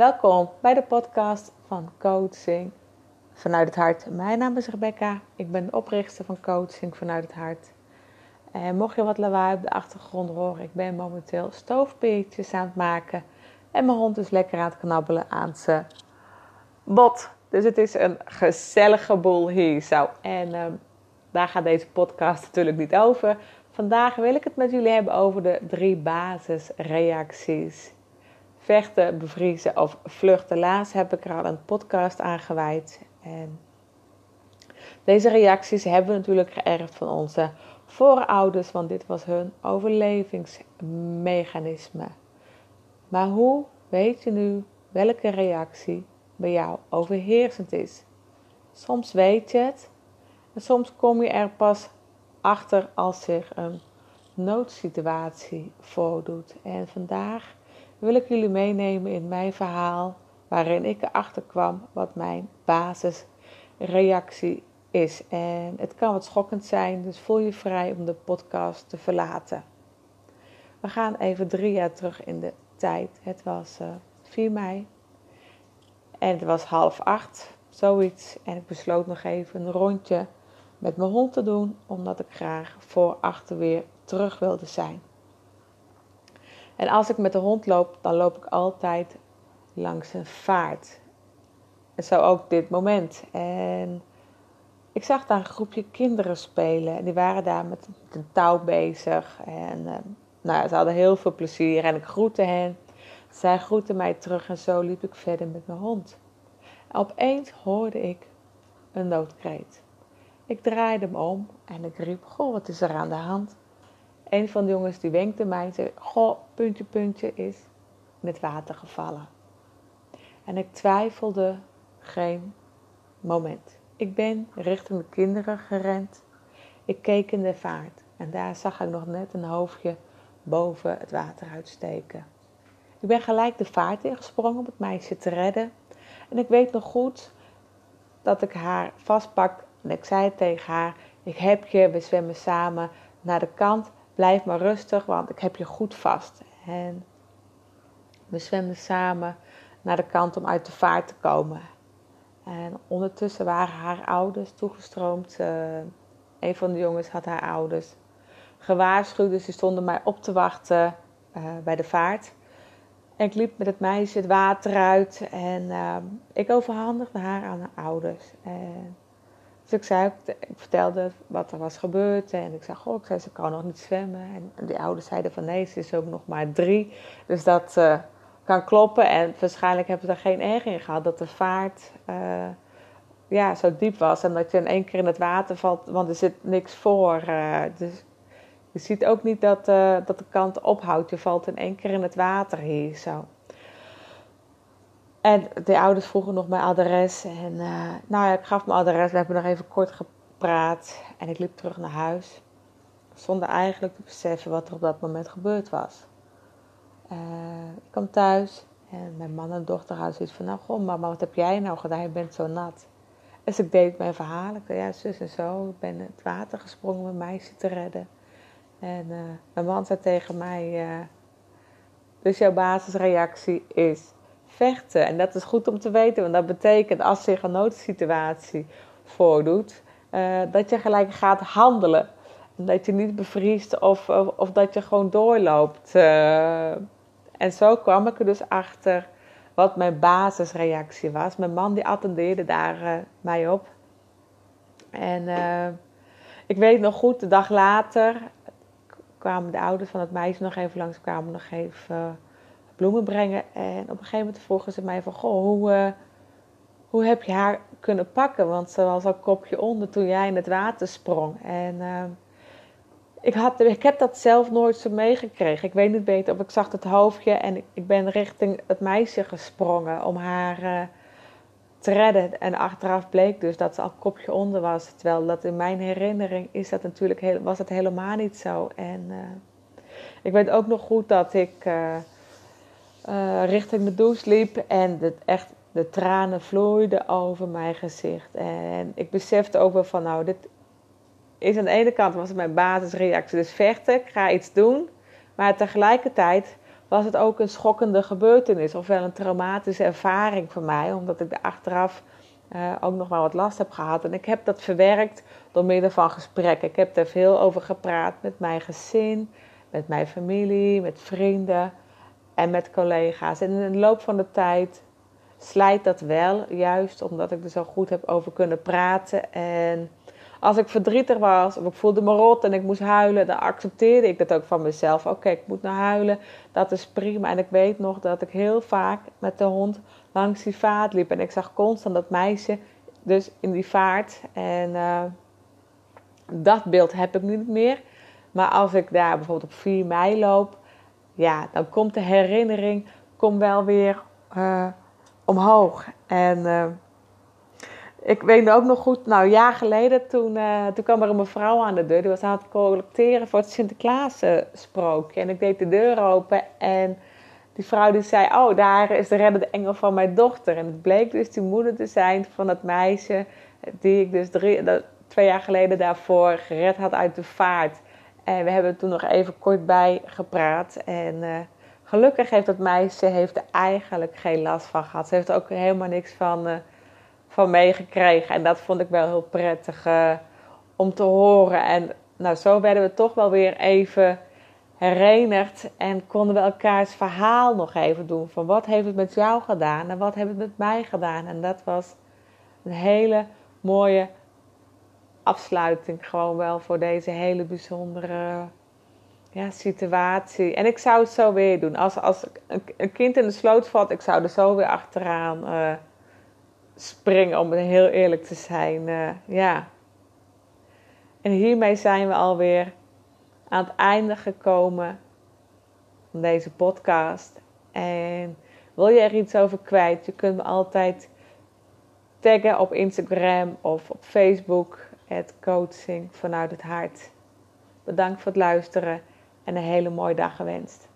Welkom bij de podcast van Coaching vanuit het hart. Mijn naam is Rebecca. Ik ben de oprichter van Coaching vanuit het hart. En mocht je wat lawaai op de achtergrond horen, ik ben momenteel stoofpeertjes aan het maken. En mijn hond is lekker aan het knabbelen aan zijn bot. Dus het is een gezellige boel hier zo. En ehm, daar gaat deze podcast natuurlijk niet over. Vandaag wil ik het met jullie hebben over de drie basisreacties. Vechten, bevriezen of vluchten. Laatst heb ik er al een podcast aan gewijd. En deze reacties hebben we natuurlijk geërfd van onze voorouders, want dit was hun overlevingsmechanisme. Maar hoe weet je nu welke reactie bij jou overheersend is? Soms weet je het en soms kom je er pas achter als zich een noodsituatie voordoet. En vandaag wil ik jullie meenemen in mijn verhaal waarin ik erachter kwam wat mijn basisreactie is. En het kan wat schokkend zijn, dus voel je vrij om de podcast te verlaten. We gaan even drie jaar terug in de tijd. Het was uh, eh, 4 mei en het was half acht, zoiets. En ik besloot nog even een rondje met mijn hond te doen, omdat ik graag voor achter weer terug wilde zijn. En als ik met de hond loop, dan loop ik altijd langs een vaart. En zo ook dit moment. En ik zag daar een groepje kinderen spelen. En die waren daar met een touw bezig. En uh, nou, ze hadden heel veel plezier. En ik groette hen. Zij groette mij terug. En zo liep ik verder met mijn hond. En opeens hoorde ik een noodkreet. Ik draaide me om en ik riep: Goh, wat is er aan de hand? Een van de jongens die wenkte mij en zei: Goh, puntje, puntje is het water gevallen. En ik twijfelde geen moment. Ik ben richting de kinderen gerend. Ik keek in de vaart en daar zag ik nog net een hoofdje boven het water uitsteken. Ik ben gelijk de vaart ingesprongen om het meisje te redden. En ik weet nog goed dat ik haar vastpak en ik zei tegen haar: Ik heb je, we zwemmen samen naar de kant. Blijf maar rustig, want ik heb je goed vast. En we zwemden samen naar de kant om uit de vaart te komen. En ondertussen waren haar ouders toegestroomd. Uh, een van de jongens had haar ouders gewaarschuwd, dus ze stonden mij op te wachten uh, bij de vaart. En ik liep met het meisje het water uit en uh, ik overhandigde haar aan haar ouders. Dus ik zei, ik vertelde wat er was gebeurd en ik zei, goh, ik zei, ze kan nog niet zwemmen. En die ouders zeiden van nee, ze is ook nog maar drie. Dus dat uh, kan kloppen en waarschijnlijk hebben ze er geen erg in gehad dat de vaart uh, ja, zo diep was. En dat je in één keer in het water valt, want er zit niks voor. Uh, dus je ziet ook niet dat, dat de kant ophoudt. Je valt in één keer in het water hier zo. En de ouders vroegen nog mijn adres. En uh, nou ja, ik gaf mijn adres. We hebben nog even kort gepraat. En ik liep terug naar huis. Zonder eigenlijk te beseffen wat er op dat moment gebeurd was. Uh, ik kwam thuis. En mijn man en dochter hadden zoiets van... Nou, goh mama, wat heb jij nou gedaan? Je bent zo nat. Dus ik deed mijn verhaal. Ik zei, ja, zus en zo. Ik ben het water gesprongen om meisje te redden. En uh, mijn man zei tegen mij... dus jouw basisreactie is vechten. En dat is goed om te weten, want dat betekent als zich een noodsituatie voordoet, uh, dat je gelijk gaat handelen. En dat je niet bevriest of, of, dat je gewoon doorloopt. Uh, en zo kwam ik er dus achter wat mijn basisreactie was. Mijn man die attendeerde daar uh, mij op. En ik weet nog goed, de dag later kwamen de ouders van het meisje nog even langs, kwamen nog even bloemen brengen. En op een gegeven moment vroegen ze mij van, goh, hoe, uh, hoe heb je haar kunnen pakken? Want ze was al kopje onder toen jij in het water sprong. En uh, ik, had, ik heb dat zelf nooit zo meegekregen. Ik weet niet beter of ik zag het hoofdje en ik, ben richting het meisje gesprongen om haar uh, te redden. En achteraf bleek dus dat ze al kopje onder was. Terwijl dat in mijn herinnering is dat natuurlijk heel, was het helemaal niet zo. En ik weet ook nog goed dat ik uh, richting de douche liep en het echt, de tranen vloeiden over mijn gezicht. En ik besefte ook wel van, nou, dit is aan de ene kant was het mijn basisreactie, dus vechten, ik ga iets doen. Maar tegelijkertijd was het ook een schokkende gebeurtenis, ofwel een traumatische ervaring voor mij, omdat ik er achteraf uh, ook nog wel wat last heb gehad. En ik heb dat verwerkt door middel van gesprekken. Ik heb er veel over gepraat met mijn gezin, met mijn familie, met vrienden en met collega's. En in de loop van de tijd slijt dat wel, juist omdat ik er zo goed heb over kunnen praten. En als ik verdrietig was of ik voelde me rot en ik moest huilen, dan accepteerde ik dat ook van mezelf. Oké, ik moet naar huilen, dat is prima. En ik weet nog dat ik heel vaak met de hond langs die vaart liep. En ik zag constant dat meisje dus in die vaart. En uh, dat beeld heb ik niet meer. Maar als ik daar bijvoorbeeld op 4 mei loop, ja, dan komt de herinnering komt wel weer uh, omhoog. En uh, ik weet ook nog goed, nou, een jaar geleden, toen, uh, toen kwam er een mevrouw aan de deur. Die was aan het collecteren voor het Sinterklaas sprookje. En ik deed de deur open en die vrouw die zei, oh, daar is de reddende engel van mijn dochter. En het bleek dus die moeder te zijn van dat meisje die ik dus twee jaar geleden daarvoor gered had uit de vaart. En we hebben toen nog even kort bij gepraat. En uh, gelukkig heeft dat meisje heeft er eigenlijk geen last van gehad. Ze heeft er ook helemaal niks van, uh, van meegekregen. En dat vond ik wel heel prettig uh, om te horen. En nou, zo werden we toch wel weer even herenigd. En konden we elkaars verhaal nog even doen. Van wat heeft het met jou gedaan en wat heeft het met mij gedaan. En dat was een hele mooie afsluiting gewoon wel voor deze hele bijzondere ja, situatie. En ik zou het zo weer doen. Als, als een, kind in de sloot valt, ik zou er zo weer achteraan uh, springen, om heel eerlijk te zijn. Uh, ja. En hiermee zijn we alweer aan het einde gekomen van deze podcast. En wil je er iets over kwijt? Je kunt me altijd taggen op Instagram of op Facebook. Het coaching vanuit het hart. Bedankt voor het luisteren en een hele mooie dag gewenst.